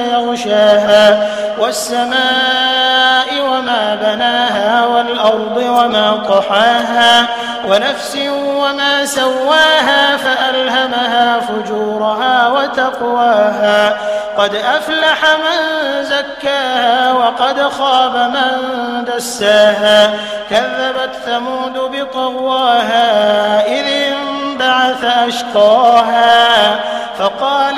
يغشاها والسماء وما بناها والأرض وما طحاها ونفس وما سواها فألهمها فجورها وتقواها قد أفلح من زكاها وقد خاب من دساها كذبت ثمود بطغواها إذ انبعث أشقاها فقال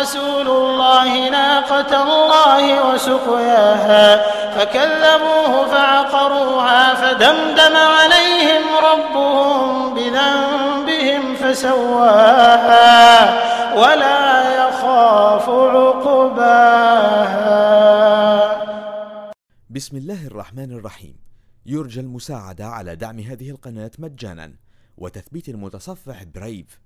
رسول الله ناقة الله وسقياها. فكذبوه فعقروها فدمدم عليهم ربهم بذنبهم فسواها. ولا يخاف عقباها. بسم الله الرحمن الرحيم. يرجى المساعدة على دعم هذه القناة مجانا وتثبيت المتصفح برايف